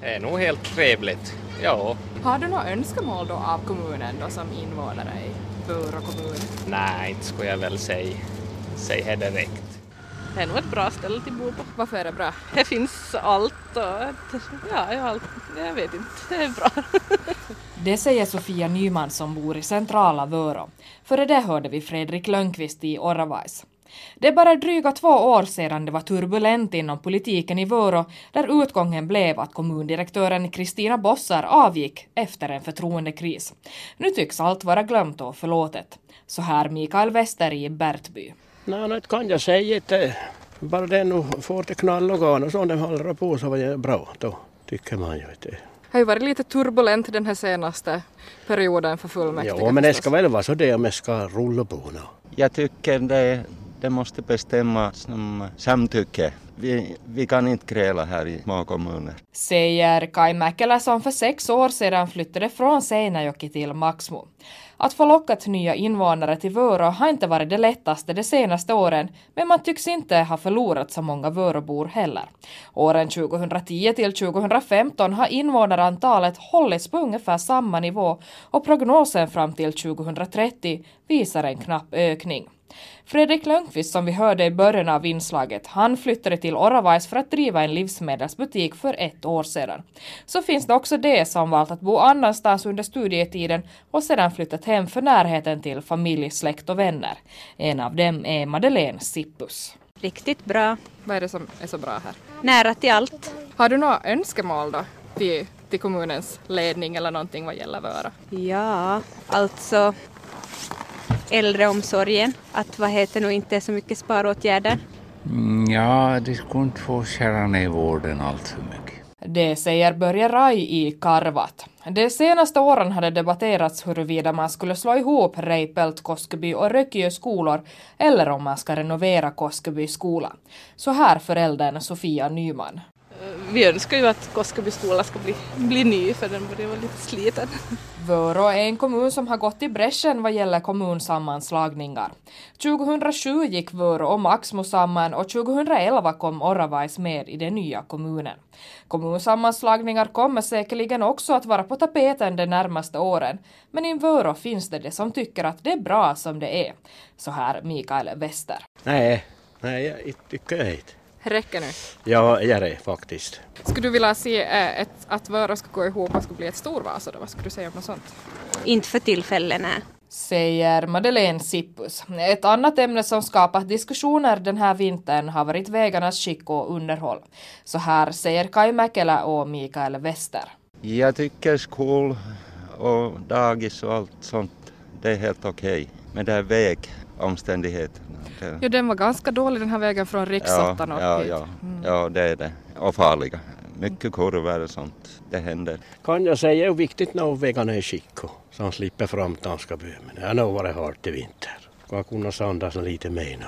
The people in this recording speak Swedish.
Det är nog helt trevligt. Ja. Har du några önskemål då av kommunen då som invånare i Vörå kommun? Nej, inte skulle jag väl säga. Säga det direkt. Det är nog ett bra ställe att bo på. Varför är det bra? Det finns allt och ja, ja, allt. jag vet inte, det är bra. Det säger Sofia Nyman som bor i centrala Vörå. Före det hörde vi Fredrik Lönnqvist i Oravais. Det är bara dryga två år sedan det var turbulent inom politiken i Vörå där utgången blev att kommundirektören Kristina Bossar avgick efter en förtroendekris. Nu tycks allt vara glömt och förlåtet. Så här Mikael Wester i Bertby. Nej, det kan jag säga inte. Bara det nu får det knall och garn och så de håller på så var det bra. Då tycker man ju att det har ju varit lite turbulent den här senaste perioden för fullmäktige. Ja, men det ska väl vara så det om det ska rulla på nu. Jag tycker det, det måste bestämmas som eh, samtycke. Vi, vi kan inte gräla här i små kommuner. Säger Kai Mäkelä som för sex år sedan flyttade från Seinäjoki till Maxmo. Att få lockat nya invånare till Vörå har inte varit det lättaste de senaste åren, men man tycks inte ha förlorat så många Vörobor heller. Åren 2010 till 2015 har invånarantalet hållits på ungefär samma nivå och prognosen fram till 2030 visar en knapp ökning. Fredrik Lönnqvist som vi hörde i början av inslaget, han flyttade till Oravais för att driva en livsmedelsbutik för ett år sedan. Så finns det också de som valt att bo annanstans under studietiden och sedan flyttat hem för närheten till familj, släkt och vänner. En av dem är Madeleine Sippus. Riktigt bra. Vad är det som är så bra här? Nära till allt. Har du några önskemål då till, till kommunens ledning eller någonting vad gäller Vöra? Ja, alltså äldreomsorgen, att vad heter nu inte så mycket sparåtgärder? Mm, ja, de skulle inte få skära ner vården allt för mycket. Det säger Börje Rai i Karvat. De senaste åren har det debatterats huruvida man skulle slå ihop Reipelt, Koskeby och Rökiö skolor eller om man ska renovera Koskeby skola. Så här föräldern Sofia Nyman vi önskar ju att Koskeby skola ska bli, bli ny för den börjar vara lite sliten. Vörå är en kommun som har gått i bräschen vad gäller kommunsammanslagningar. 2007 gick Vörå och Maxmo samman och 2011 kom Oravais med i den nya kommunen. Kommunsammanslagningar kommer säkerligen också att vara på tapeten de närmaste åren, men i Vörå finns det de som tycker att det är bra som det är. Så här Mikael Wester. Nej, nej, jag tycker inte räcker nu? Ja, gör det faktiskt. Skulle du vilja se äh, ett, att Vörå ska gå ihop och ska bli ett storvasa då? Vad skulle du säga om något sånt? Inte för tillfället, nej. Säger Madeleine Sippus. Ett annat ämne som skapat diskussioner den här vintern har varit vägarnas skick och underhåll. Så här säger Kai Mäkelä och Mikael Wester. Jag tycker skol och dagis och allt sånt, det är helt okej. Okay. Men det är vägomständigheterna Ja, den var ganska dålig den här vägen från riksåttan ja, ja, ja, mm. ja, det är det. Och farliga. Mycket kurvor och sånt. Det händer. Kan jag säga hur viktigt när vägarna är i skick så han slipper fram Tanskabyn. Men det har nog varit hårt i vinter. Ska kunna sandas lite mer nu.